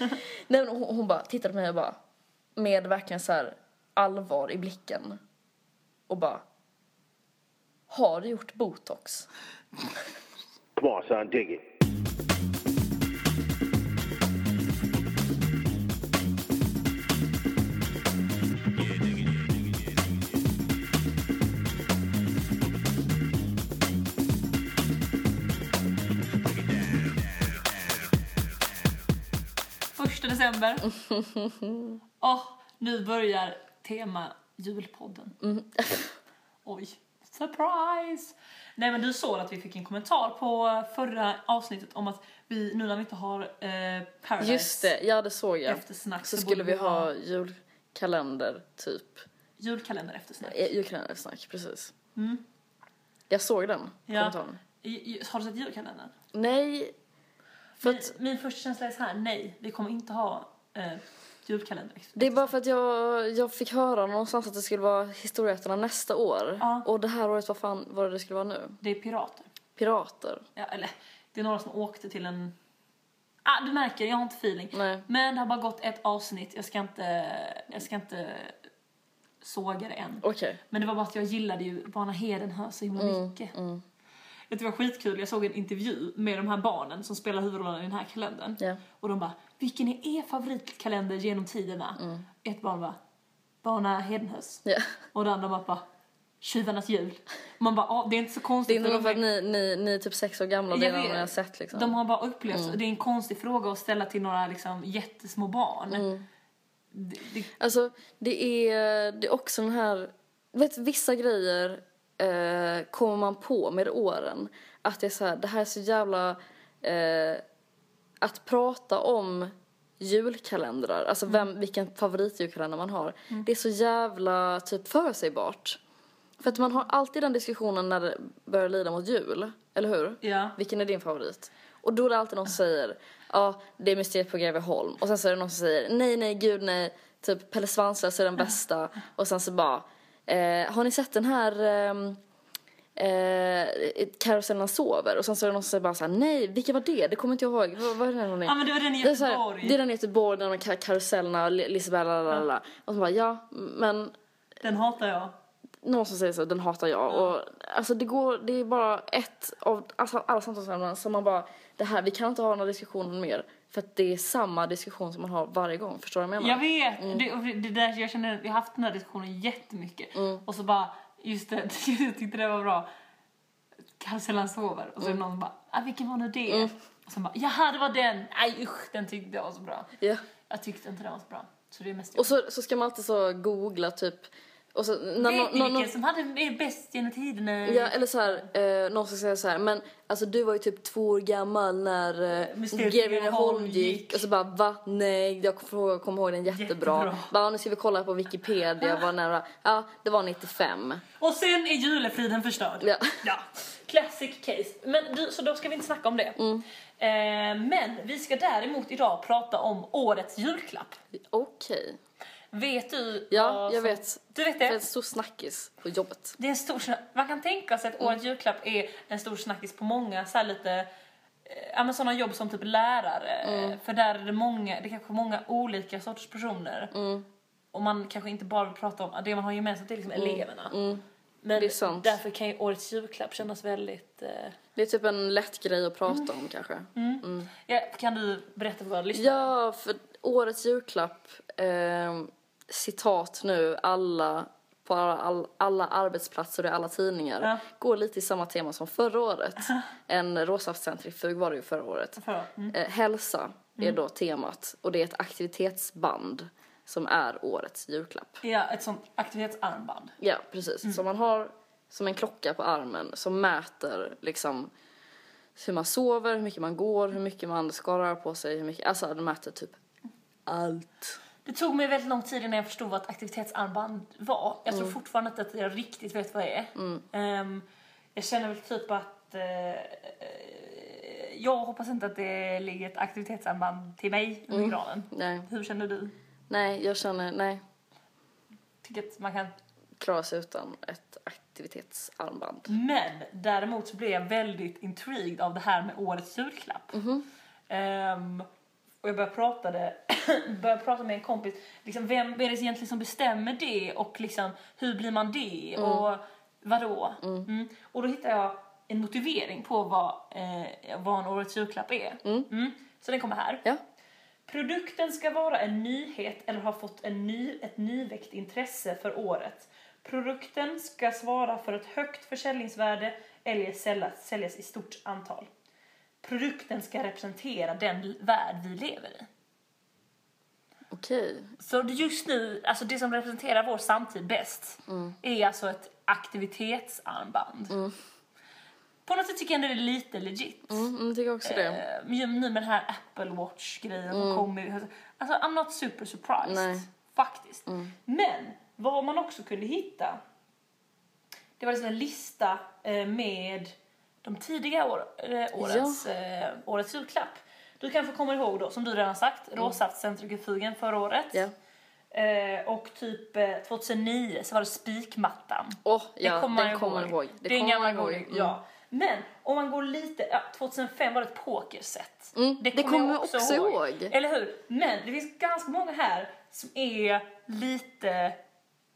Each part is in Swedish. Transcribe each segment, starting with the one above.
Nej men hon, hon bara tittade på mig och bara med verkligen så här allvar i blicken och bara Har du gjort botox? Come on, son, dig it. December. Åh, nu börjar tema julpodden. Oj, surprise! Nej men du såg att vi fick en kommentar på förra avsnittet om att vi, nu när vi inte har eh, Paradise Just det, ja det såg jag. eftersnack Så så skulle vi ha julkalender typ. julkalender eftersnack. Eh, Julkalendersnack, precis. Mm. Jag såg den Ja. kommentaren. Har du sett julkalendern? Nej, för Min, min första känsla är så här: nej, vi kommer inte ha eh, julkalender. det är bara för att jag, jag fick höra någonstans att det skulle vara Historieätarna nästa år. Ja. Och det här året, vad fan var det det skulle vara nu? Det är pirater. Pirater. Ja, eller det är några som åkte till en... Ah, du märker, jag har inte feeling. Nej. Men det har bara gått ett avsnitt, jag ska inte, jag ska inte såga det än. Okej. Men det var bara att jag gillade ju Bana Hedenhö så himla Mm, mycket. Vet du, Det var skitkul, jag såg en intervju med de här barnen som spelar huvudrollen i den här kalendern. Ja. Och de bara, vilken är er favoritkalender genom tiderna? Mm. Ett barn bara, Bana Hedenhös. Ja. Och det andra bara, Tjuvarnas jul. Man bara, ah, det är inte så konstigt. Det är nog för att ni, ni, ni är typ sex år gamla och det är har sett liksom. De har bara upplevt, det är en konstig fråga att ställa till några liksom jättesmå barn. Mm. Det, det, Alltså det är, det är också den här, vet vissa grejer eh, kommer man på med åren. Att det är så här, det här är så jävla, eh, att prata om julkalendrar, alltså vem, vilken favoritjulkalender man har. Det är så jävla typ förutsägbart. För att man har alltid den diskussionen när det börjar lida mot jul, eller hur? ja. Vilken är din favorit? Och då är det alltid någon som säger ja, det är Mysteriet på Greveholm. Och sen så är det någon som säger nej, nej, gud nej, typ Pelle Svanslös är den bästa. Och sen så bara, eh, har ni sett den här ehm, eh, Karusellen sover? Och sen så är det någon som säger bara så här, nej, vilken var det? Det kommer inte jag ihåg. Vad, vad är det någon är? ja, men det var den i Det är, så här, Göteborg. det är den i Göteborg, den med kar- karusellerna, Li- Liseberg, lalala. Och så bara, ja, men Den hatar jag. någon som säger så, den hatar jag. Och alltså det går, det är bara ett av alltså, alla samtalsämnen som man bara, det här, vi kan inte ha några diskussioner mer. För att det är samma diskussion som man har varje gång, förstår du vad jag menar? Jag vet! Det, och det där, jag känner, vi har haft den här diskussionen jättemycket. Mm. Och så bara, just det, jag tyckte det var bra. Karusellen sover. Och så är det någon bara, ah, vilken var nu det? Mm. Och så bara, jaha det var den! Nej usch, den tyckte jag var så bra. Ja. Jag tyckte inte den var så bra. Så det är mest Och så, så ska man alltid så googla typ, och så, när, Vet ni vilken som hade är bäst genom tiderna? Ja, eller så här, eh, någon som säger så här, men alltså du var ju typ två år gammal när eh, Mysteriet Greveholm gick. gick. Och så bara, va? Nej, jag kommer ihåg, kommer ihåg den jättebra. Jättebra. Bara, nu ska vi kolla på Wikipedia, vad nära, ja, det var 95. Och sen är julefriden förstörd. Ja. ja. Classic case. Men du, så då ska vi inte snacka om det. Mm. Eh, men vi ska däremot idag prata om årets julklapp. Okej. Vet du Ja, jag vet. Du vet Det är det? en stor snackis på jobbet. Det är en stor Man kan tänka sig att Mm. årets julklapp är en stor snackis på många så lite eh, Ja men sådana jobb som typ lärare. Mm. För där är det många, det är kanske många olika sorters personer. Mm. Och man kanske inte bara vill prata om, det man har gemensamt är liksom eleverna. Men Mm. Det är sant. därför kan ju årets julklapp kännas väldigt... Eh, Det är typ en lätt grej att prata om kanske. ja, kan du berätta för våra lyssnare? Ja, för årets julklapp, eh, citat nu, alla på alla, all, alla arbetsplatser och i alla tidningar, Ja. går lite i samma tema som förra året. En råsaftcentrifug var det ju förra året. Mm. Eh, hälsa är då temat och det är ett aktivitetsband som är årets julklapp. Ja, ett sånt aktivitetsarmband. Ja, precis. Som man har som en klocka på armen som mäter liksom hur man sover, hur mycket man går, hur mycket man ska röra på sig, hur mycket, alltså den mäter typ allt. Det tog mig väldigt lång tid innan jag förstod vad ett aktivitetsarmband var. Jag tror fortfarande inte att jag riktigt vet vad det är. Ehm, jag känner väl typ att eh, jag hoppas inte att det ligger ett aktivitetsarmband till mig under granen. Nej, Hur känner du? nej, jag känner, nej, Tycker att man kan... klara sig utan ett aktivitetsarmband. Men däremot så blev jag väldigt intrigued av det här med årets julklapp. Ehm, och jag började prata, det, började prata med en kompis, liksom, vem är det egentligen som bestämmer det och liksom, hur blir man det och vadå? Mm. Och då hittade jag en motivering på vad, eh, vad en årets julklapp är. Mm. Så den kommer här. Ja. Produkten ska vara en nyhet eller ha fått en ny, ett nyväckt intresse för året. Produkten ska svara för ett högt försäljningsvärde eller säljas, säljas i stort antal. Produkten ska representera den värld vi lever i. Okej. Så just nu, alltså det som representerar vår samtid bäst är alltså ett aktivitetsarmband. På något sätt tycker jag ändå det är lite legit. Mm, jag tycker också det. Eh, nu med den här Apple Watch-grejen som kommer. Alltså I'm not super surprised. Nej. Faktiskt. Men vad man också kunde hitta det var liksom en lista eh, med de tidiga år, eh, årets, eh, årets julklapp. Du kanske kommer ihåg då, som du redan sagt, råsaftcentrifugen förra året. Ja. Eh, och typ eh, 2009 så var det spikmattan. Åh, ja, kommer man den ju kommer ihåg. man ihåg. Det Det är en gammal ihåg. Mm. ja. Men om man går lite, ja, 2005 var det ett pokerset. Mm, det kommer jag också ihåg. Eller hur? Men det finns ganska många här som är lite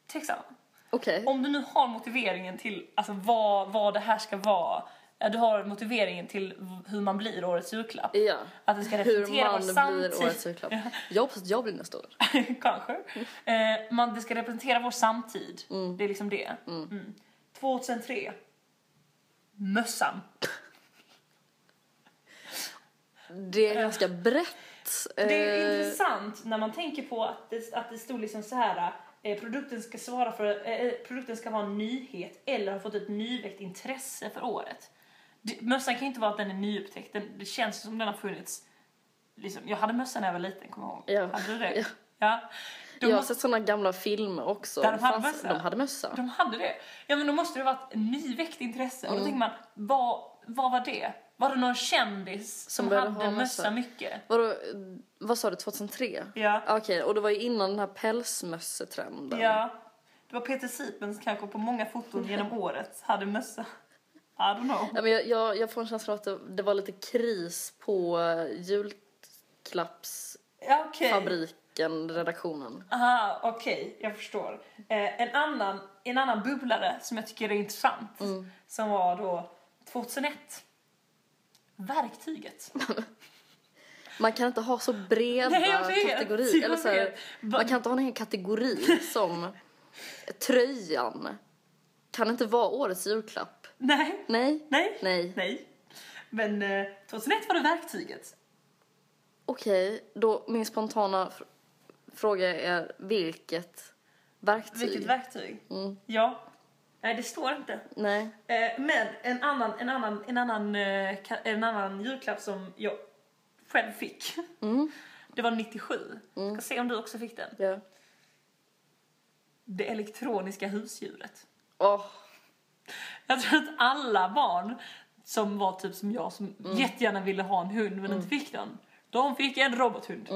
tveksamma. Okej. Om du nu har motiveringen till alltså, vad, vad det här ska vara, ja, du har motiveringen till hur man blir årets julklapp. Ja. Att det ska Hur representera man vår samtid. blir årets julklapp. Jag hoppas att jag blir nästa år. Kanske. Eh, man, det ska representera vår samtid. Det är liksom det. Mm. 2003. Mössan. Det är ganska brett. Det är Eh, intressant när man tänker på att det, att det stod liksom så här. Eh, produkten ska svara för, eh, produkten ska vara en nyhet eller ha fått ett nyväckt intresse för året. Det, mössan kan ju inte vara att den är nyupptäckt, den, det känns som den har funnits. Liksom, jag hade mössan när jag var liten, kommer jag ihåg. Ja. Hade du det? Ja. ja. De jag har sett såna gamla filmer också. Där de hade Fanns- mössa. De hade mössa. De hade det. Ja men då måste det ha varit nyväckt intresse. Mm. Och då tänker man, vad, vad var det? Var det någon kändis som, började hade ha mössa mössa? mycket? Vadå, vad sa du, 2003? Ja. Okej, och det var ju innan den här pälsmössetrenden. Ja. Det var Peter Sipens kanske på många foton genom året hade mössa. I don't know. Ja, men jag, jag, jag får en känsla av att det, det var lite kris på julklappsfabriken, Ja, okej. redaktionen. Aha, okej, jag förstår. Eh, en, annan, en annan bubblare som jag tycker är intressant, Mm. som var då 2001. Verktyget. Man kan inte ha så breda Nej, kategorier. Eller så här, man kan inte ha en hel kategori som tröjan. Kan inte vara årets julklapp. Nej, Nej. nej, Nej. nej. Men eh, 2001 var det verktyget. Okej, då min spontana fr- fråga är vilket verktyg? Vilket verktyg? Mm. Ja. Nej, det står inte. Nej. Eh, men en annan, en, annan, en, annan, eh, ka- en annan julklapp som jag själv fick. Mm. Det var 97. Ska se om du också fick den. Ja. Det elektroniska husdjuret. Åh, Jag tror att alla barn som var typ som jag som Mm. jättegärna ville ha en hund men inte fick den. De fick en robothund.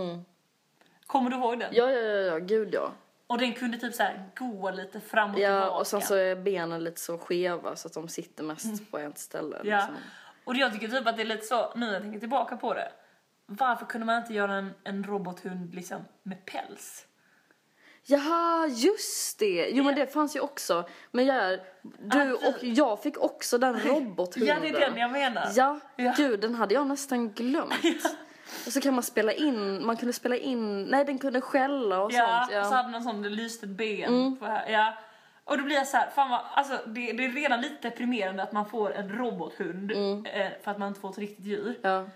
Kommer du ihåg den? Mm. ja, ja, ja, ja, gud ja. Och den kunde typ så här gå lite fram och Ja, tillbaka. och sen så är benen lite så skeva så att de sitter mest på ett ställe. Mm. Ja. Liksom. Och jag tycker typ att det är lite så, nu när jag tänker tillbaka på det. Varför kunde man inte göra en, en robothund liksom med päls? Jaha, just det! Jo men det fanns ju också. Men jag, du och jag fick också den robothunden. Ja, det är den jag menar. Ja, Ja. gud den hade jag nästan glömt. Och så kan man spela in, man kunde spela in, nej den kunde skälla och Ja, sånt. Ja. och så hade den sån, det lyste ett ben här. Ja. Och då blir jag så här, fan vad, alltså det, det är redan lite deprimerande att man får en robothund eh, för att man inte får ett riktigt djur. ja,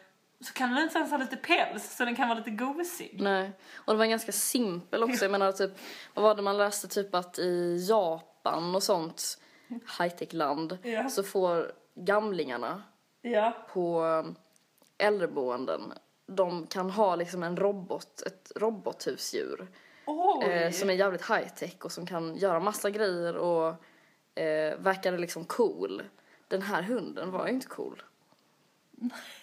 Så kan den inte ens ha lite päls så den kan vara lite gosig. nej. Och det var ganska simpel också. Jag menar typ, vad var det man läste typ att i Japan och sånt high-tech-land Ja. så får gamlingarna Ja. på äldreboenden de kan ha liksom en robot, ett robothusdjur eh, som är jävligt high tech och som kan göra massa grejer och eh, verkade liksom cool. Den här hunden var ju inte cool.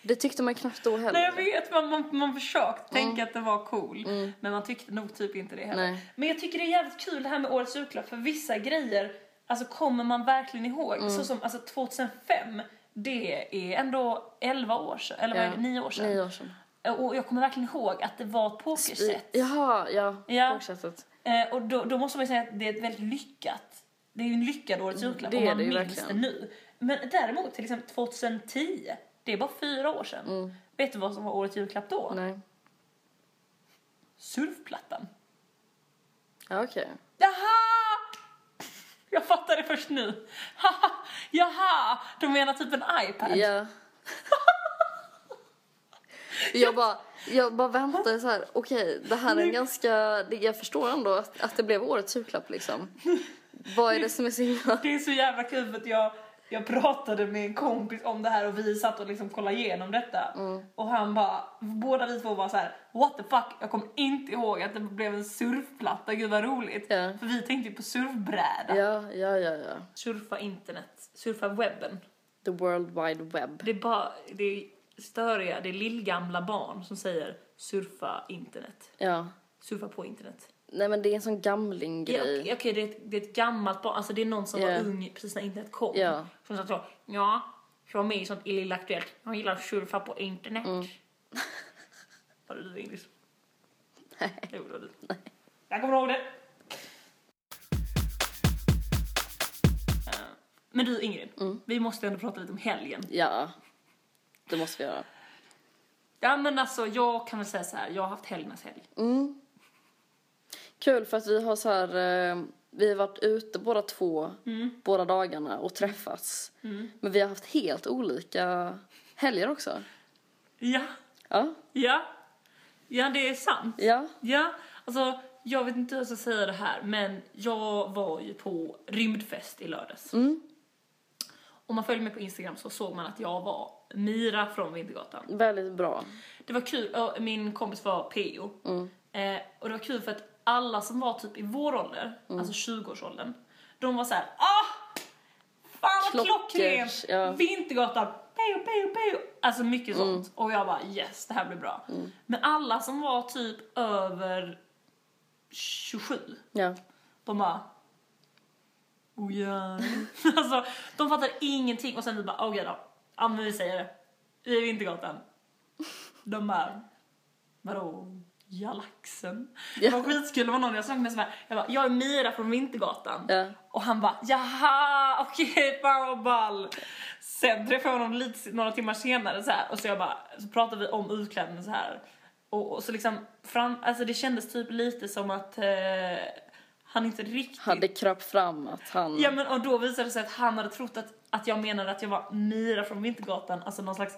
Det tyckte man knappt då heller. Nej jag vet, man, man, man försökte tänka att det var cool. Men man tyckte nog typ inte det heller. Nej. Men jag tycker det är jävligt kul det här med årets julklapp för vissa grejer alltså kommer man verkligen ihåg. Så som alltså 2005, det är ändå 11 år sedan, eller vad är Ja, det, 9 år sedan. Nio år sedan. och jag kommer verkligen ihåg att det var pokerset. Jaha, ja. Ja. Pokersättet. Eh, och då, då måste man ju säga att det är ett väldigt lyckat, det är ju en lyckad årets julklapp Det om man minns verkligen. det nu. Men däremot till exempel 2010, det är bara fyra år sedan. Vet du vad som var årets julklapp då? Mm. Nej. Surfplattan. Ja, okej. Jaha! Jag fattar det först nu. Haha, Jaha, du menar typ en iPad? Ja. jag bara, jag bara väntade så här. okej, det här är en ganska, jag förstår ändå att, att det blev årets julklapp liksom. Vad är det som är så himla... Det är så jävla kul för att jag, jag pratade med en kompis om det här och vi satt och liksom kollade igenom detta. Mm. Och han bara, båda vi två var så här: what the fuck, jag kommer inte ihåg att det blev en surfplatta, gud vad roligt. Ja. För vi tänkte ju på surfbräda. Ja, ja, ja, ja. Surfa internet, surfa webben. The World Wide Web. Det är bara, det är störiga, det är lillgamla barn som säger surfa internet. Ja. Surfa på internet. Nej men det är en sån gamling Ja. Okej, okej, det, det är ett gammalt barn, alltså det är någon som Ja. var ung precis när internet kom. Ja. Som sa så, ja, jag var med i sånt i Lilla Aktuellt, jag gillar att surfa på internet. Var det du Ingrid? Nej. Jo, det var du. Jag kommer ihåg det. Eh, Men du Ingrid, vi måste ändå prata lite om helgen. Ja. Det måste vi göra. Ja men alltså jag kan väl säga så här, jag har haft helgernas helg. Mm. Kul för att vi har så här, eh, vi har varit ute båda två, båda dagarna och träffats. Men vi har haft helt olika helger också. Ja, Ja, ja, ja det är sant. ja, Ja, alltså jag vet inte hur jag ska säga det här men jag var ju på rymdfest i lördags. Om man följer mig på Instagram så såg man att jag var Mira från Vintergatan. väldigt bra. Det var kul, min kompis var PO. Eh, och det var kul för att alla som var typ i vår ålder, alltså 20-årsåldern, de var så här: ah! Fan vad klockrent! ja. Vintergatan, peo, peo, peo! Alltså mycket sånt. Och jag bara yes, det här blir bra. Men alla som var typ över 27, Ja. de bara Oh ja. alltså, de fattar ingenting och sen vi bara okej då. Ja men vi säger det. Vi är Vintergatan. De bara vadå? Galaxen? Det var skitkul, det var någon jag snackade med som bara, jag bara, jag är Mira från Vintergatan. Ja. Och han bara, jaha, okej, fan vad ball. Sen träffade jag honom lite, några timmar senare så här, och så jag bara, så pratade vi om utklädningen så här. Och, och så liksom, fram, alltså det kändes typ lite som att eh, han inte riktigt... Hade kröp fram att han... Ja men och då visade det sig att han hade trott att, att jag menade att jag var Mira från Vintergatan, alltså någon slags,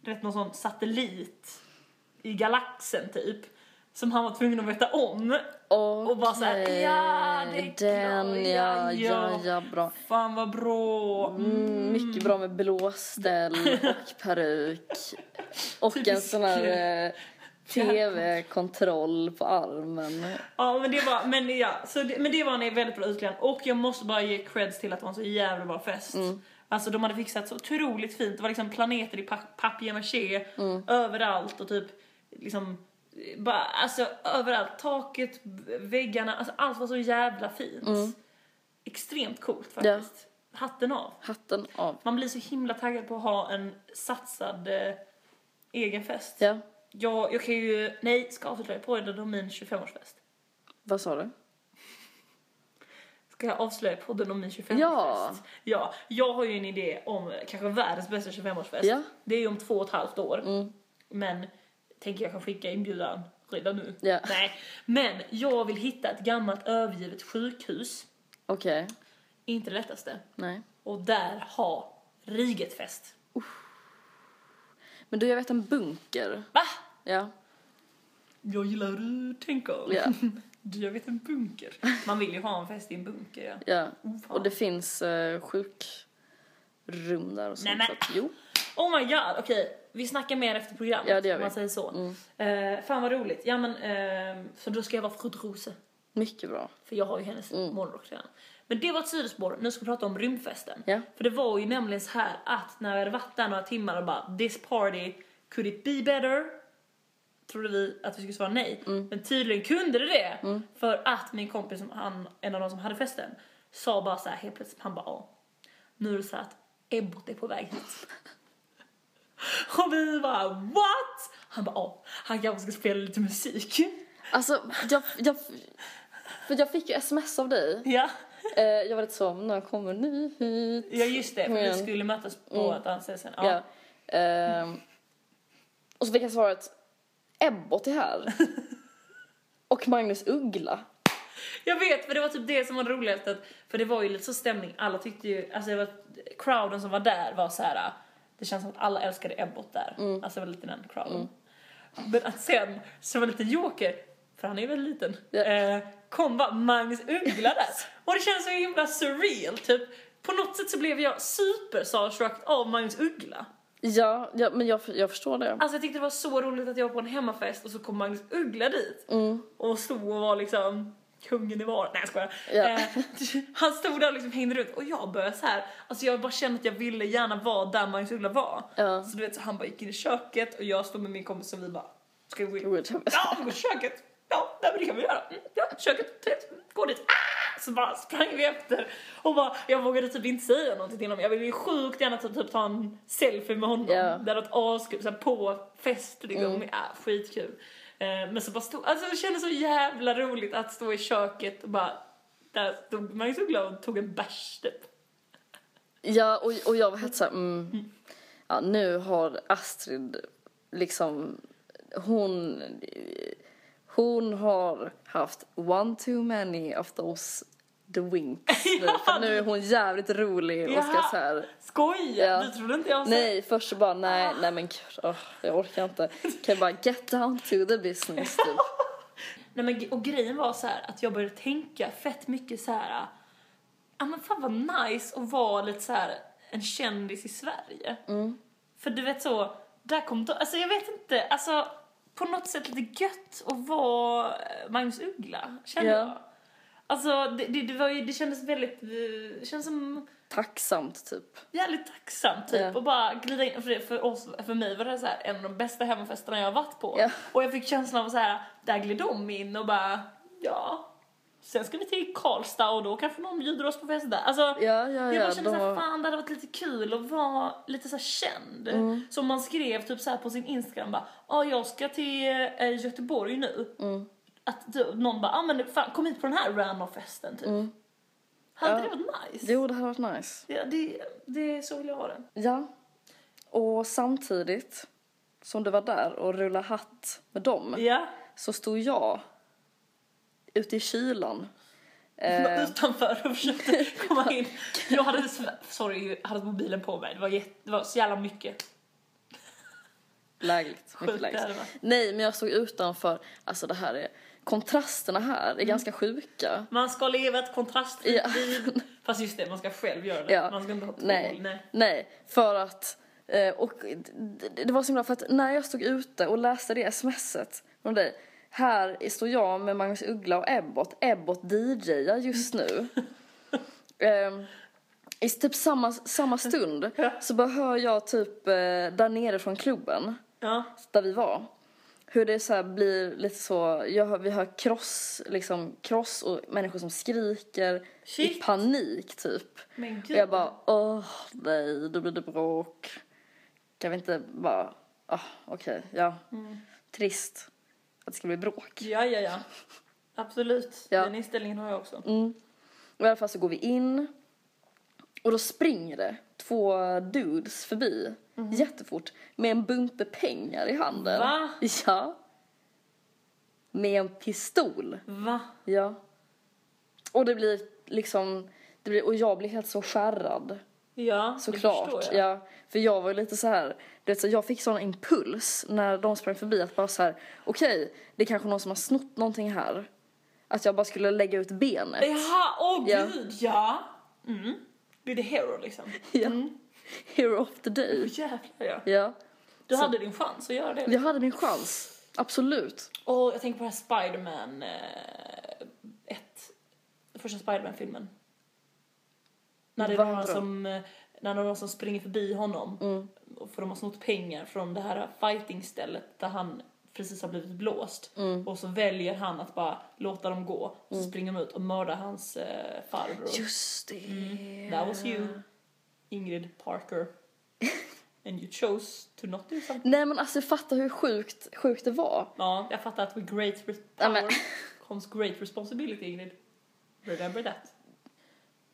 vet någon sån satellit i galaxen typ. Som han var tvungen att veta om. Och bara såhär, ja det är Den, klart, ja, ja, ja, bra. Fan vad bra. Mm, mycket bra med blåställ och peruk. Och en Typisk sån här eh, tv-kontroll på armen. Ja men det var, men ja, så det, men det var en väldigt bra utklädnad. Och jag måste bara ge creds till att det var en så jävla bra fest. Alltså de hade fixat så otroligt fint. Det var liksom planeter i pa papier-maché överallt och typ liksom bara, alltså överallt. Taket, väggarna, alltså allt var så jävla fint. Extremt coolt faktiskt. Hatten av. Hatten av. Man blir så himla taggad på att ha en satsad eh, egen fest. Ja, Jag, jag kan ju, nej, ska avslöja podden om min 25-årsfest. vad sa du? Ska jag avslöja podden om min 25-årsfest? Ja. Ja, jag har ju en idé om kanske världens bästa 25-årsfest. Ja. Det är ju om två och ett halvt år. Mm. Men tänker jag kan skicka inbjudan redan nu. Ja. Nej, men jag vill hitta ett gammalt övergivet sjukhus. Okej. Inte det lättaste. Nej. Och där ha Rigetfest. Men du, jag vet en bunker. Va? Ja. Jag gillar hur du tänker. Ja. Du, jag vet en bunker. Man vill ju ha en fest i en bunker, ja. Ja. Oh. Och det finns eh, sjukrum där och sånt. Nej, men- Så att, jo. Oh my god, okej. Vi snackar mer efter programmet, Ja, det gör om man vi. säger så. Mm. Eh, fan vad roligt. Ja men, eh, så då ska jag vara Fru Rose. Mycket bra. För jag har ju hennes Mm. morgonrock redan. Men det var ett sidospår, nu ska vi prata om rymdfesten. Ja. För det var ju nämligen så här att när vi hade varit där några timmar och bara this party, could it be better? Trodde vi att vi skulle svara nej. Mm. Men tydligen kunde det det. För att min kompis, som han, en av de som hade festen, sa bara så här helt plötsligt, han bara ja. Nu är det så att Ebbot är på väg hit. Och vi bara what? Han bara, ja, han kanske ska spela lite musik. Alltså, jag, jag, för jag fick ju sms av dig. ja. Eh, jag var lite så, när kommer ni hit? ja, just det, för vi skulle mötas på ett annat ställe sen. Ja. Ja. Ehm, och så fick jag svaret, Ebbot är här. och Magnus Uggla. Jag vet, för det var typ det som var roligast att, för det var ju lite så stämning, alla tyckte ju, alltså det var, crowden som var där var så här. Det känns som att alla älskade Ebbot där. Alltså det var lite den crowden. Men att sen, som en liten joker, för han är ju väldigt liten, Ja. eh, kom bara Magnus Uggla där. Och det känns så himla surreal, typ. På något sätt så blev jag super starstruck av Magnus Uggla. Ja, ja men jag, jag förstår det. Alltså jag tyckte det var så roligt att jag var på en hemmafest och så kom Magnus Uggla dit. Och stod och var liksom kungen i var. Nej jag skojar. Ja. Eh, han stod där och liksom hängde runt och jag började så här. Alltså jag bara kände att jag ville gärna vara där Magnus Uggla var. Ja. Så du vet så han bara gick in i köket och jag stod med min kompis och vi bara Ska vi gå in? I. Ja, vi går till köket. Ja, nej, men det kan vi göra. Mm, Ja, köket, trevligt. Gå dit. Ah! Så bara sprang vi efter och bara, jag vågade typ inte säga någonting till honom. Jag ville ju sjukt gärna typ, typ ta en selfie med honom. Ja. Det hade varit askul, på fest liksom. Ja, skitkul. Eh, men så bara stod, alltså det kändes så jävla roligt att stå i köket och bara, där stod Magnus Uggla och tog en bärs typ. Ja, och, och jag var helt såhär, mm, ja, nu har Astrid liksom, hon, hon har haft one too many of those the winks nu, för nu är hon jävligt rolig och ska så här. Skoja! Ja. Du trodde inte jag Nej, först så bara nej, nej men gud, åh, jag orkar inte. Kan jag bara get down to the business typ. Nej men och grejen var så här att jag började tänka fett mycket så här. Ja men fan vad nice att vara lite så här en kändis i Sverige. För du vet så, där kom då, alltså jag vet inte, alltså på något sätt lite gött att vara eh, Magnus Uggla, kände Ja. jag. Alltså det, det, det var ju, det kändes väldigt, eh, det kändes som Tacksamt typ. jävligt tacksamt typ Ja. och bara glida in. För, det, för, oss, för mig var det så här, en av de bästa hemmafesterna jag har varit på. Ja. Och jag fick känslan av så här, där gled de in och bara, ja. Sen ska vi till Karlstad och då kanske någon bjuder oss på fest där. Alltså, Ja, ja, jag ja. bara kände de såhär, fan det hade varit lite kul att vara lite så här känd. Mm. Som man skrev typ så här på sin Instagram bara, ja jag ska till eh, Göteborg nu. Mm. Att någon bara, ah, men fan kom hit på den här random festen typ. Hade Mm. Ja. det varit nice? Jo, det hade varit nice. Ja, det, det så vill jag ha det. Ja. Och samtidigt som du var där och rullade hatt med dem Ja. så stod jag ute i kylan. Eh, utanför och försökte komma in. Jag hade, sorry, jag hade mobilen på mig. Det var, jätte, det var så jävla mycket. lägligt, mycket lägligt. Nej, men jag stod utanför. Alltså det här är, kontrasterna här Mm. är ganska sjuka. Man ska leva ett kontrastfritt Ja. Fast just det, man ska själv göra det. Ja. Man ska inte ha tål. Nej, Nej. nej, för att eh, och det, var så himla för att när jag stod ute och läste det smset från dig här står jag med Magnus Uggla och Ebbot. Ebbot DJar just nu. Ehm, I typ samma, samma stund så bara hör jag typ eh, där nere från klubben Ja. där vi var. Hur det så här blir lite så, jag vi hör kross, liksom kross och människor som skriker i Shit. panik typ. Men gud. Och jag bara, åh nej, då blir det bråk. Kan vi inte bara, ah, okej, ja. Mm. Trist att det ska bli bråk. Ja, ja, ja. Absolut. Ja. Den inställningen har jag också. Mm. Och I alla fall så går vi in och då springer det två dudes förbi jättefort med en bunte pengar i handen. Va? Ja. Med en pistol. Va? Ja. Och det blir liksom, det blir, och jag blir helt så skärrad. Ja, Såklart. jag. Ja. För jag var ju lite så här, vet, så jag fick sån impuls när de sprang förbi att bara så här, okej, det är kanske någon som har snott någonting här. Att jag bara skulle lägga ut benet. Jaha, åh Ja. gud, ja. Mm. Blir det hero liksom? Ja. Mm. Hero of the day. Åh, jävlar ja. Ja. Du Så- hade din chans att göra det. Jag hade min chans. Absolut. Och jag tänker på det här Spiderman 1. första Spiderman-filmen. När det är då? som, eh, när några som springer förbi honom. Mm. Och För de har snott pengar från det här fightingstället där han precis har blivit blåst. Mm. Och så väljer han att bara låta dem gå. Och så springer de ut och mördar hans eh, farbror. Just det. That was you. Ingrid Parker. And you chose to not do something. Nej men alltså fatta hur sjukt, sjukt det var. Ja, jag fattar att with great power comes great responsibility Ingrid. Remember that.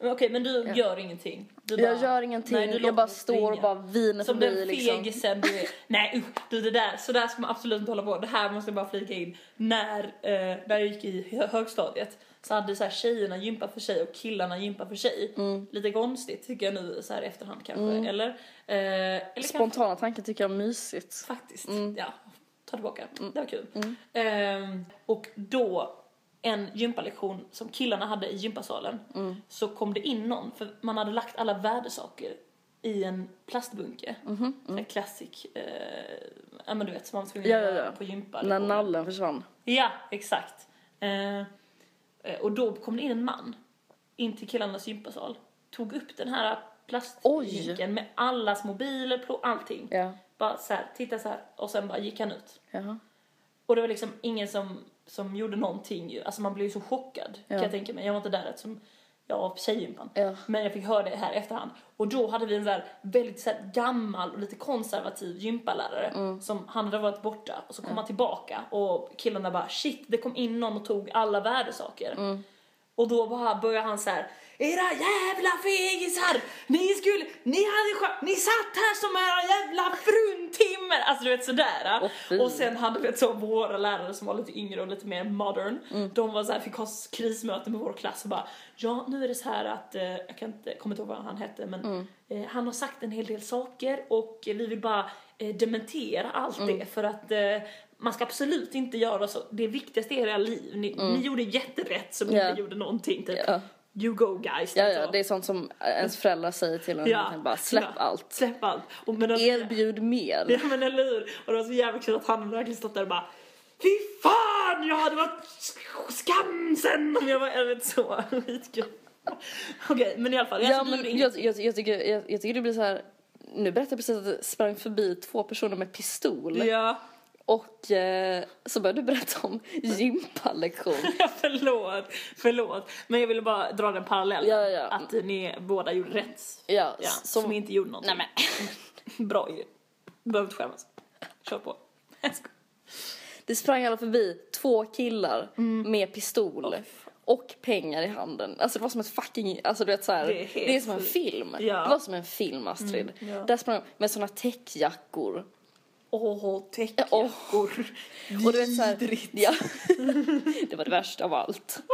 Okej, men du gör ingenting. Du Jag bara- gör ingenting, Nej, jag bara står och bara viner Som förbi den liksom. fegisen du är. Nej usch, du det där, så där ska man absolut inte hålla på. Det här måste jag bara flika in. När, eh, när jag gick i hö- högstadiet så hade så här tjejerna gympa för sig och killarna gympa för sig. Mm. Lite konstigt tycker jag nu så här efterhand kanske. Eller? Eh, eller kanske Spontana tankar tycker jag är mysigt. Faktiskt. Mm. Ja, ta tillbaka. Det var kul. Ehm, och då, en gympalektion som killarna hade i gympasalen, Mm. så kom det in någon, för man hade lagt alla värdesaker i en plastbunke. Mm En classic, eh, ja men du vet som man tvungen Ja, ja, ja. på gympa. När nallen försvann. Ja, exakt. Eh, eh, och då kom det in en man in till killarnas gympasal, tog upp den här plastbunken med allas mobiler, allting. Ja. Bara så här, titta så här och sen bara gick han ut. Jaha. Och det var liksom ingen som, som gjorde någonting ju. Alltså man blev ju så chockad Ja. kan jag tänka mig. Jag var inte där eftersom jag var på tjejgympan. Ja. Men jag fick höra det här i efterhand. Och då hade vi en så här väldigt så här gammal och lite konservativ gympalärare Mm. som han hade varit borta och så kom han tillbaka och killarna bara shit det kom in någon och tog alla värdesaker. Mm. Och då bara började han så här. Era jävla fegisar! Ni skulle, ni hade chans- ni satt här som era jävla fruntimmer! Alltså du vet sådär. Fy. och sen hade vi så våra lärare som var lite yngre och lite mer modern. Mm. De var så här, fick ha krismöte med vår klass och bara ja nu är det så här att, eh, jag kan inte, kommer inte ihåg vad han hette men Mm. eh, han har sagt en hel del saker och vi vill bara eh, dementera allt Mm. det för att eh, man ska absolut inte göra så. Det viktigaste i era liv. Ni, ni gjorde jätterätt som Mm. Ja. inte gjorde någonting. Typ. Ja. You go guys. Ja, typ ja, det är sånt som ens föräldrar säger till en. Ja. Bara släpp Ja. allt. Släpp allt. Och, men alltså, Erbjud mer. Ja men eller hur. Och det var så jävla kul att han verkligen stått där och bara Fy fan, jag hade varit sk- skamsen om jag var, jag vet så. Skitkul. Okej, men i alla fall. Ja, alltså, men jag, jag, jag, tycker, jag, jag tycker det blir så här. Nu berättade jag precis att det sprang förbi två personer med pistol. Ja, Och eh, så började du berätta om gympalektion. förlåt, förlåt. Men jag ville bara dra den parallellen. Ja, ja. Att ni båda gjorde rätt. Ja, Ja, som, som inte gjorde någonting. Nej, men. Bra ju. Behöver inte skämmas. Kör på. Det sprang alla förbi två killar Mm. med pistol. och pengar i handen. Alltså det var som ett fucking, alltså du vet såhär, Det det är är, helt som en film. Ja. Det var som en film Astrid. Mm, ja. Där sprang med såna täckjackor. Åh, täckjackor. Och du vet såhär, Vidrigt. ja. det var det värsta av allt.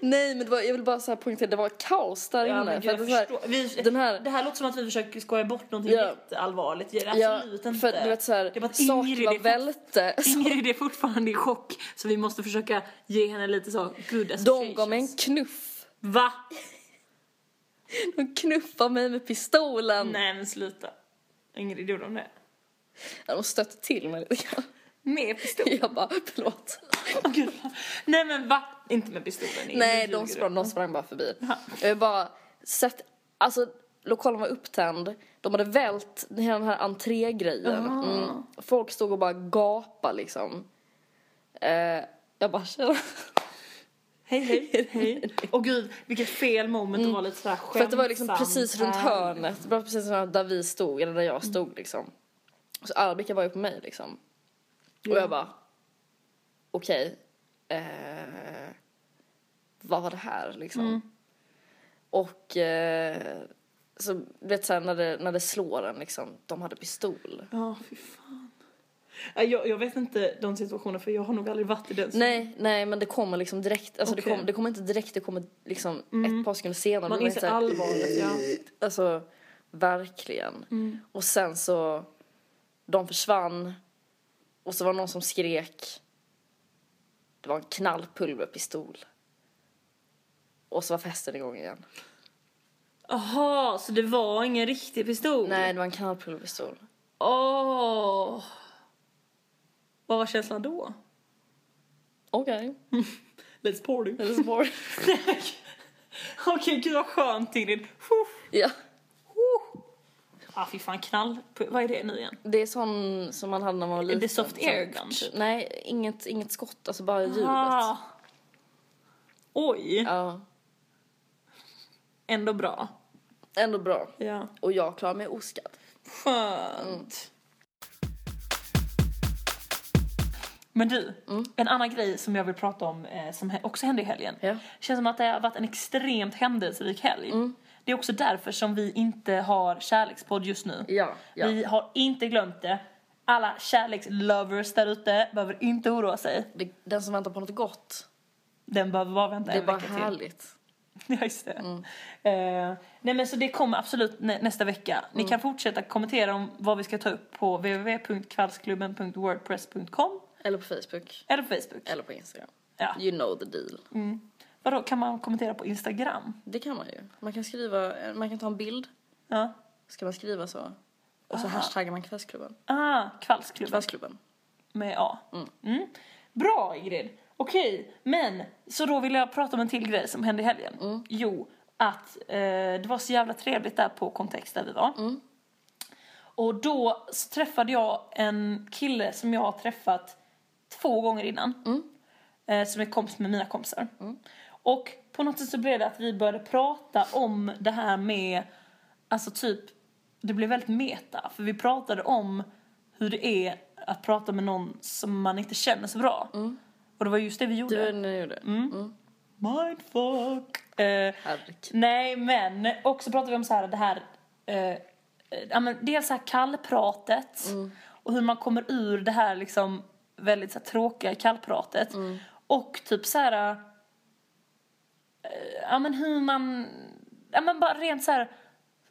Nej men det var, jag vill bara så här poängtera, det var kaos där Ja, inne. för gud, det, är så här. Vi, den här- det här låter som att vi försöker skoja bort någonting Ja. jätteallvarligt. Det är ja, absolut inte. för du vet såhär, det är bara att saker Ingrid var är fort- välte. Ingrid är fortfarande i chock så vi måste försöka ge henne lite så good De gav mig en knuff. Va? De knuffade mig med pistolen. Nej men sluta. Ingrid gjorde de det? Ja, de stötte till mig lite grann. Med pistol? Jag bara, förlåt. Gud. Nej men va? Inte med pistolen? Ingrid, Nej, de sprang, de sprang bara förbi. Jag har bara sett, alltså lokalen var upptänd. De hade vält hela den här entrégrejen. Mm. Folk stod och bara gapade liksom. Eh, jag bara, tjena. Hej hej, hej. Och gud, vilket fel moment att vara lite sådär För att det var liksom skämtsam precis runt hörnet. Det var precis där vi stod, eller där jag stod liksom. Så alla blickar var ju på mig liksom. Och jag bara, okej. eh, vad var det här liksom? Och eh, så du vet såhär när det, när det slår en liksom, de hade pistol. Ja, fy fan. Jag, jag vet inte de situationerna för jag har nog aldrig varit i den. Nej, nej men det kommer liksom direkt, alltså Okej. det, kommer, det kommer inte direkt, det kommer liksom ett par sekunder senare. Man inser allvaret, ja. Alltså, verkligen. Mm. Och sen så, de försvann. Och så var det någon som skrek. Det var en knallpulverpistol. Och så var festen igång igen. Jaha, så det var ingen riktig pistol? Nej, det var en knallpulverpistol. Åh! Vad var känslan då? Okej. Let's party. Är svårt. Okej, gud vad skönt Ingrid. ja. Ah, fy fan, knall. Vad är det nu igen? Det är sån som man hade när man var liten. det soft Sån- air gun, typ? Nej, inget, inget skott. Alltså bara ljudet. Ah. Oj, Ja. ändå bra. Ändå bra. Ja. Och jag klarar mig oskadd. Skönt. Men du, en annan grej som jag vill prata om eh, som också hände i helgen. Ja. Känns som att det har varit en extremt händelserik helg. Det är också därför som vi inte har kärlekspodd just nu. Ja, ja. Vi har inte glömt det. Alla kärlekslovers där ute behöver inte oroa sig. Det, den som väntar på något gott, Den behöver bara vänta det är en bara vecka till. härligt. Ja, just det. Eh, nej men så det kommer absolut nä- nästa vecka. Ni kan fortsätta kommentera om vad vi ska ta upp på www.kvällsklubben.wordpress.com Eller på Facebook. eller på Facebook. Eller på Instagram. Ja. You know the deal. Vadå, kan man kommentera på Instagram? Det kan man ju. Man kan skriva, man kan ta en bild. Ja. Ska man skriva så? Och så hashtaggar man kvällsklubben. Ah, kvällsklubben Kvällsklubben. med A. Mm. Bra Ingrid. Okej, men så då vill jag prata om en till grej som hände i helgen. Jo, att eh, det var så jävla trevligt där på kontext där vi var. Och då så träffade jag en kille som jag har träffat två gånger innan. Eh, som är kompis med mina kompisar. Och på något sätt så blev det att vi började prata om det här med, alltså typ, det blev väldigt meta. För vi pratade om hur det är att prata med någon som man inte känner så bra. Och det var just det vi gjorde. Det var det ni gjorde. Mindfuck. Eh, nej men också pratade vi om så här det här, eh, eh, ja men dels så här kallpratet och hur man kommer ur det här liksom väldigt så här, tråkiga kallpratet. Och typ så här, eh, ja men hur man, ja men bara rent så här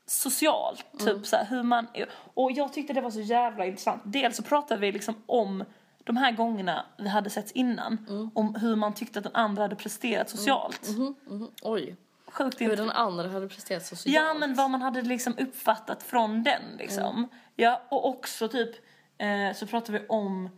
socialt, typ så här, hur man, och jag tyckte det var så jävla intressant. Dels så pratade vi liksom om de här gångerna vi hade sett innan, om hur man tyckte att den andra hade presterat socialt. Mhm. Oj. Sjukt Hur den andra hade presterat socialt. Ja men vad man hade liksom uppfattat från den liksom. Ja och också typ eh, så pratade vi om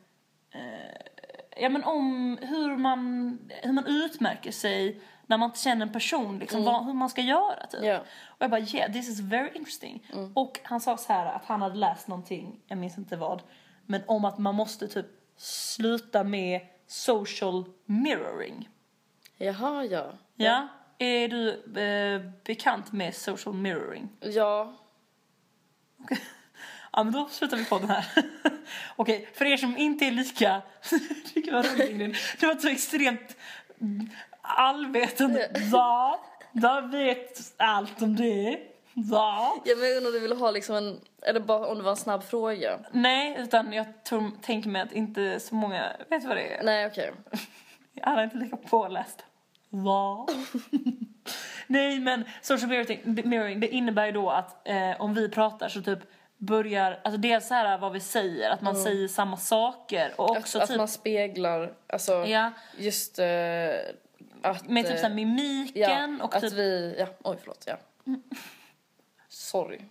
Ja men om hur man, hur man utmärker sig när man inte känner en person liksom, vad, hur man ska göra typ. Ja. Och jag bara yeah this is very interesting. Och han sa så här att han hade läst någonting, jag minns inte vad, men om att man måste typ sluta med social mirroring. Jaha, ja. Ja. Är du eh, bekant med social mirroring? Ja. Ja men då slutar vi på den här. Okej, för er som inte är lika... Tycker vad roligt. Det var så extremt allvetande. Va? Jag vet allt om det. Ja, men jag undrar om du vill ha liksom en, eller bara om det var en snabb fråga? Nej, utan jag tror, tänker mig att inte så många vet vad det är. Nej, okej. Alla är inte lika påläst. Va? Nej men social mirroring det innebär ju då att eh, om vi pratar så typ börjar, alltså dels så här vad vi säger, att man säger samma saker och också Att, att typ man speglar, alltså Ja. just uh, att... med typ eh, så här mimiken ja, och att typ, vi, ja, oj förlåt, ja. Sorry.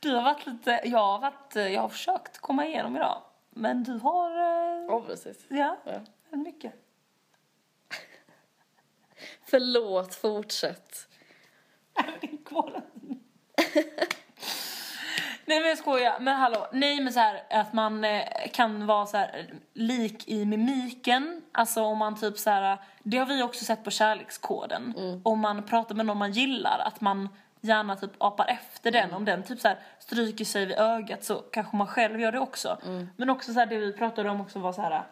du har varit lite, jag har varit, eh, jag har försökt komma igenom idag. Men du har, eh, Ja, precis. ja, Ja. mycket. Förlåt, fortsätt. Din kvar. Nej men jag skojar, men hallå, nej men så här att man eh, kan vara så här lik i mimiken, alltså om man typ så här, det har vi också sett på kärlekskoden. Om man pratar med någon man gillar, att man gärna typ apar efter den, om den typ så här stryker sig vid ögat så kanske man själv gör det också. Men också så här det vi pratade om också var så här,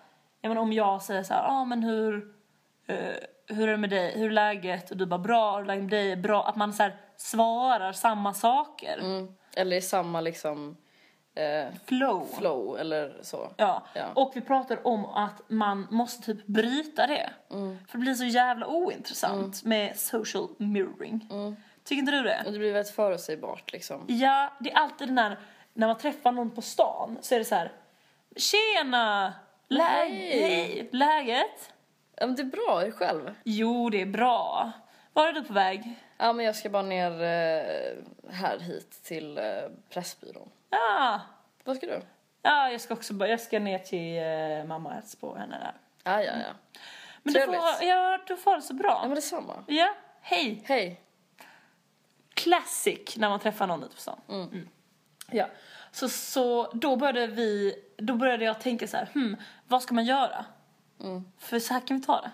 ja men om jag säger så här, ja ah, men hur eh, hur är det med dig, hur är läget? Och du bara bra, hur är läget med dig? Bra. Att man så här svarar samma saker. Mm. Eller i samma liksom eh, Flow. flow eller så. Ja. Ja. Och vi pratar om att man måste typ bryta det. För det blir så jävla ointressant med social mirroring. Tycker inte du det? Och det blir väldigt förutsägbart liksom. Ja, det är alltid den här, när man träffar någon på stan så är det så här. Tjena! Läge, Hej. hej, läget? Ja, men det är bra, är själv? Jo, det är bra. Var är du på väg? Ja, men jag ska bara ner eh, här hit till eh, Pressbyrån. Ja, Vad ska du? Ja, jag ska också bara, jag ska ner till eh, mamma och hälsa på henne där. Ja, ja, ja. Men du Trevligt. får, ja, du får det så Ja, bra. men detsamma. Ja, hej. Hej. Classic när man träffar någon ute på stan. Mm. Ja, så, så då började vi, då började jag tänka så här, hmm, vad ska man göra? För så här kan vi ta det.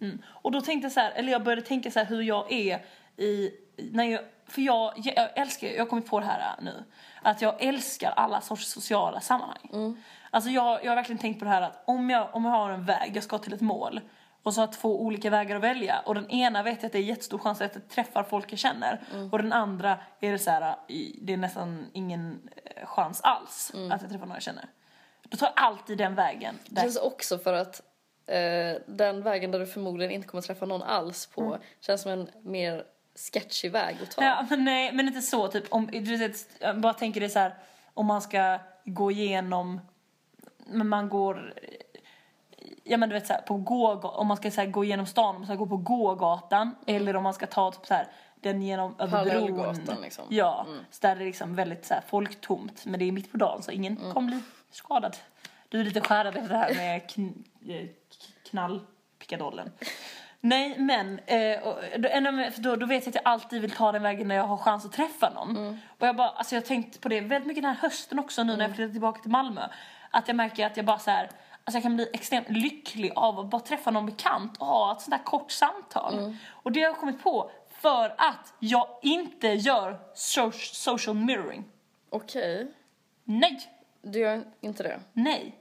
Mm. Och då tänkte jag så här, eller jag började tänka så här hur jag är i, när jag för jag, jag älskar, jag kommer på det här äh, nu, att jag älskar alla sorts sociala sammanhang. Alltså jag, jag har verkligen tänkt på det här att om jag, om jag har en väg, jag ska till ett mål, och så har två olika vägar att välja och den ena vet jag att det är jättestor chans att jag träffar folk jag känner och den andra är det så här, i- det är nästan ingen eh, chans alls att jag träffar någon jag känner. Då tar jag alltid den vägen. Det Där. känns också för att eh, den vägen där du förmodligen inte kommer träffa någon alls på känns som en mer sketchy väg att ta. Ja, men nej, men inte så typ om du vet, bara tänker det så här om man ska gå igenom men man går ja men du vet så här, på gågatan, om man ska så här, gå igenom stan, om man ska gå på gågatan eller om man ska ta typ så här den genom över bron. Liksom. Ja, så där är det liksom väldigt så här folktomt men det är mitt på dagen så ingen kommer bli skadad. Du är lite skärrad efter det här med kn, eh, knallpicadollen. Nej men, eh, och, för då, då vet jag att jag alltid vill ta den vägen när jag har chans att träffa någon. Och jag bara, alltså jag har tänkt på det väldigt mycket den här hösten också nu när jag flyttat tillbaka till Malmö. Att jag märker att jag bara så här, alltså jag kan bli extremt lycklig av att bara träffa någon bekant och ha ett sånt där kort samtal. Och det har jag kommit på för att jag inte gör so- social mirroring. Okej, Nej! du gör inte det? Nej.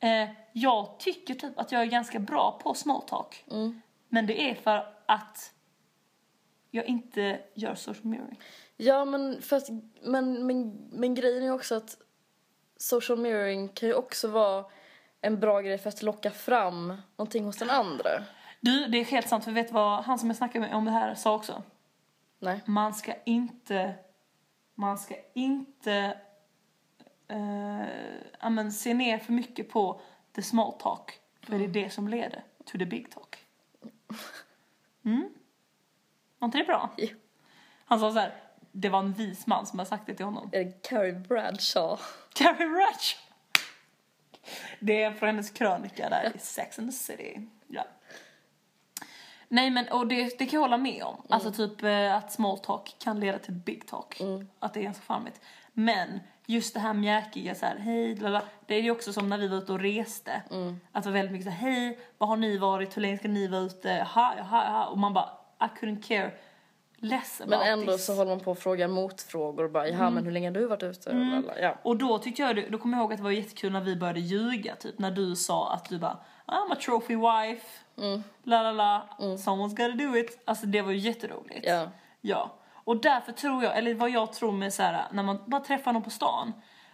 Eh, jag tycker typ att jag är ganska bra på small talk. Men det är för att jag inte gör social mirroring. Ja, men, för att, men, men, men grejen är också att social mirroring kan ju också vara en bra grej för att locka fram någonting hos den andra. Du, det är helt sant. För vet vad han som jag snackade med om det här sa också? Nej. Man ska inte... Man ska inte... Eh, men se ner för mycket på the small talk. För det är det som leder to the big talk. Mm. Var inte det bra? Jo. Han sa så här, det var en vis man som hade sagt det till honom. Är det Carrie Bradshaw? Carrie Ratch! Det är från hennes krönika där i Sex and the City. Ja. Nej men och det, det kan jag hålla med om. Alltså typ eh, att small talk kan leda till big talk. Att det är ganska charmigt. Men just det här mjäkiga så här, hej, lala, det är ju också som när vi var ute och reste. Att det var väldigt mycket så här, hej, vad har ni varit, hur länge ska ni vara ute, ha, ha, ha. Och man bara, I couldn't care less about Men ändå this. så håller man på att fråga motfrågor och bara, jaha men hur länge har du varit ute? Lala, Ja. Och då tyckte jag, då kommer jag ihåg att det var jättekul när vi började ljuga typ när du sa att du bara I'm a trophy wife, la la la, someone's gotta do it. Alltså det var ju jätteroligt. Ja. Ja. Och därför tror jag, eller vad jag tror med så här, när man bara träffar någon på stan,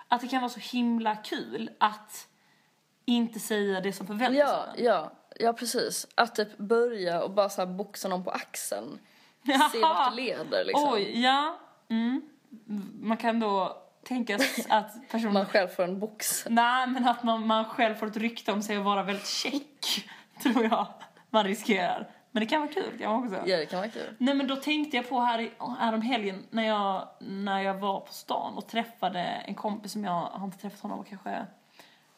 att det kan vara så himla kul att inte säga det som förväntas Ja, av en. ja, ja precis. Att typ börja och bara så här boxa någon på axeln. Se vart det leder liksom. Oj, ja. Mm. Man kan då tänka att personen Man själv får en box. Nej, men att man, man själv får ett rykte om sig att vara väldigt check, tror jag man riskerar. Men det kan vara kul, kan man också. Ja, det kan vara kul. Nej, men då tänkte jag på här, i, här om helgen när jag, när jag var på stan och träffade en kompis som jag har inte träffat honom på kanske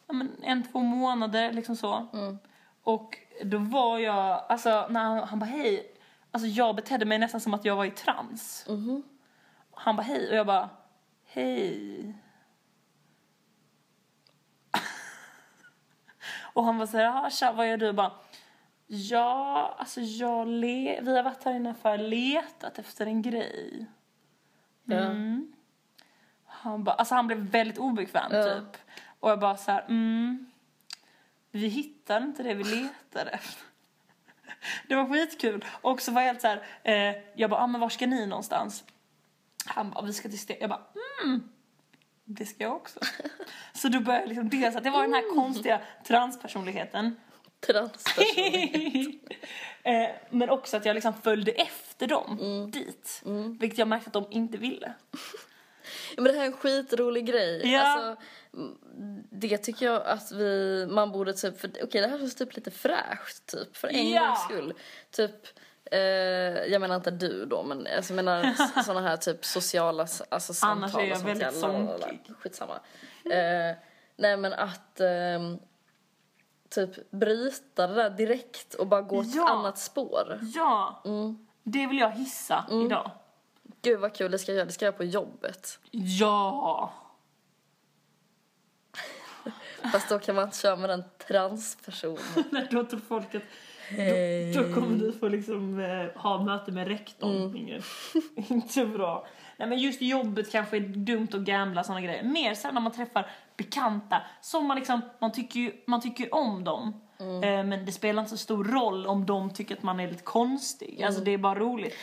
ja, men en, två månader, liksom så. Och då var jag, alltså när han, han bara hej, alltså jag betedde mig nästan som att jag var i trans. Han bara hej och jag bara hej. Och han var så här, "Ja, tja, vad gör du? Jag bara, ja, alltså jag le- vi har varit här inne för letat efter en grej. Ja. Mm. Han bara, alltså han blev väldigt obekväm Ja. typ. Och jag bara så här, mm, vi hittade inte det vi letade efter. Det var skitkul. Och så var jag helt så här, eh, jag bara, ah, men var ska ni någonstans? Han bara, vi ska till Sten. Jag bara, mm, det ska jag också. så då började jag liksom dels att det var den här konstiga transpersonligheten. Transperson. eh, men också att jag liksom följde efter dem dit. Vilket jag märkte att de inte ville. Ja, men det här är en skitrolig grej. Ja. Alltså, mm, det tycker jag att vi, man borde typ, för okej det här känns typ lite fräscht typ, för en Ja. gångs skull. Typ, eh, jag menar inte du då, men alltså, jag menar sådana här typ sociala alltså, samtal Annars är jag väldigt sonkig. Skitsamma. Eh, nej men att ehm, typ bryta det där direkt och bara gå till ett Ja. annat spår. Ja, det vill jag hissa idag. Gud vad kul, det ska jag göra, det ska jag göra på jobbet. Ja! Fast då kan man inte köra med den transpersonen. Nej, då tror folk att då, då kommer du få liksom eh, ha möte med rektorn. Inget, inte bra. Nej men just jobbet kanske är dumt att gambla såna grejer. Mer sen när man träffar bekanta som man liksom, man tycker ju, man tycker om dem. Eh, men det spelar inte så stor roll om de tycker att man är lite konstig. Alltså det är bara roligt.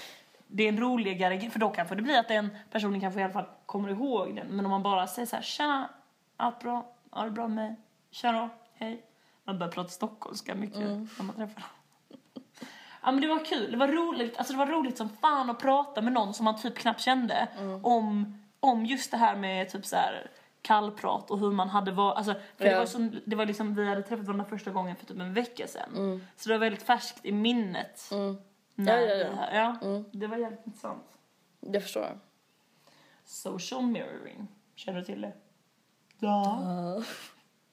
Det är en roligare grej, för då kanske det blir att den personen kanske i alla fall kommer ihåg den. Men om man bara säger så här, tjena, allt bra, det bra med mig? Då, hej. Man börjar prata stockholmska mycket när man träffar. Ja men det var kul, det var roligt, alltså det var roligt som fan att prata med någon som man typ knappt kände om, om just det här med typ så här kallprat och hur man hade varit, alltså för det Ja. var som, det var liksom, vi hade träffat varandra första gången för typ en vecka sedan. Så det var väldigt färskt i minnet. När Ja, ja, ja. ja det var jävligt intressant. Det förstår jag. Social mirroring, känner du till det? Ja.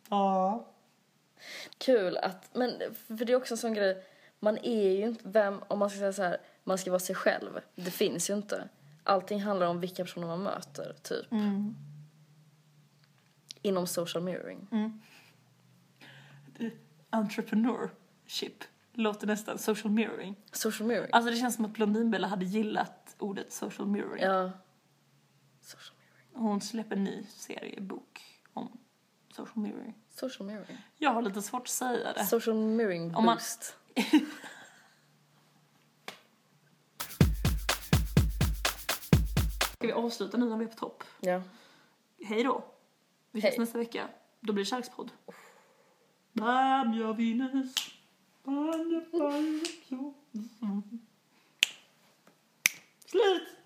Ja. Kul att, men för det är också en sån grej, man är ju inte, vem, om man ska säga så här, man ska vara sig själv. Det finns ju inte. Allting handlar om vilka personer man möter, typ. Inom social mirroring. Entrepreneurship låter nästan social mirroring. Social mirroring. Alltså det känns som att Blondinbella hade gillat ordet social mirroring. Ja. Social mirroring. Hon släpper en ny seriebok om social mirroring. Social mirroring. Jag har lite svårt att säga det. Social mirroring Om man- boost. Ska vi avsluta nu när vi är på topp? Ja. Hej då. Vi ses Hej. nästa vecka. Då blir det kärlekspodd. Slut!